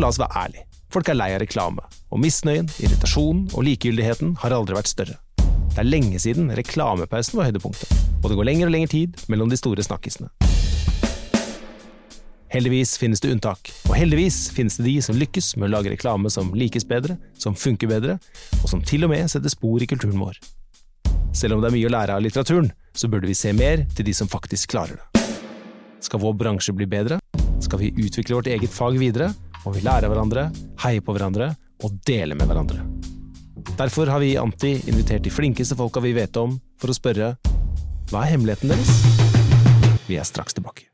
la oss være ærlige. Folk er lei av reklame, og misnøyen, irritasjonen og likegyldigheten har aldri vært større. Det er lenge siden reklamepausen var høydepunktet, og det går lenger og lengre tid mellom de store snakkisene. Heldigvis finnes det unntak, og heldigvis finnes det de som lykkes med å lage reklame som likes bedre, som funker bedre, og som til og med setter spor i kulturen vår. Selv om det er mye å lære av litteraturen, så burde vi se mer til de som faktisk klarer det. Skal vår bransje bli bedre? Skal vi utvikle vårt eget fag videre? Må vi lære av hverandre, heie på hverandre og dele med hverandre. Derfor har vi i Anti invitert de flinkeste folka vi vet om, for å spørre hva er hemmeligheten deres? Vi er straks tilbake.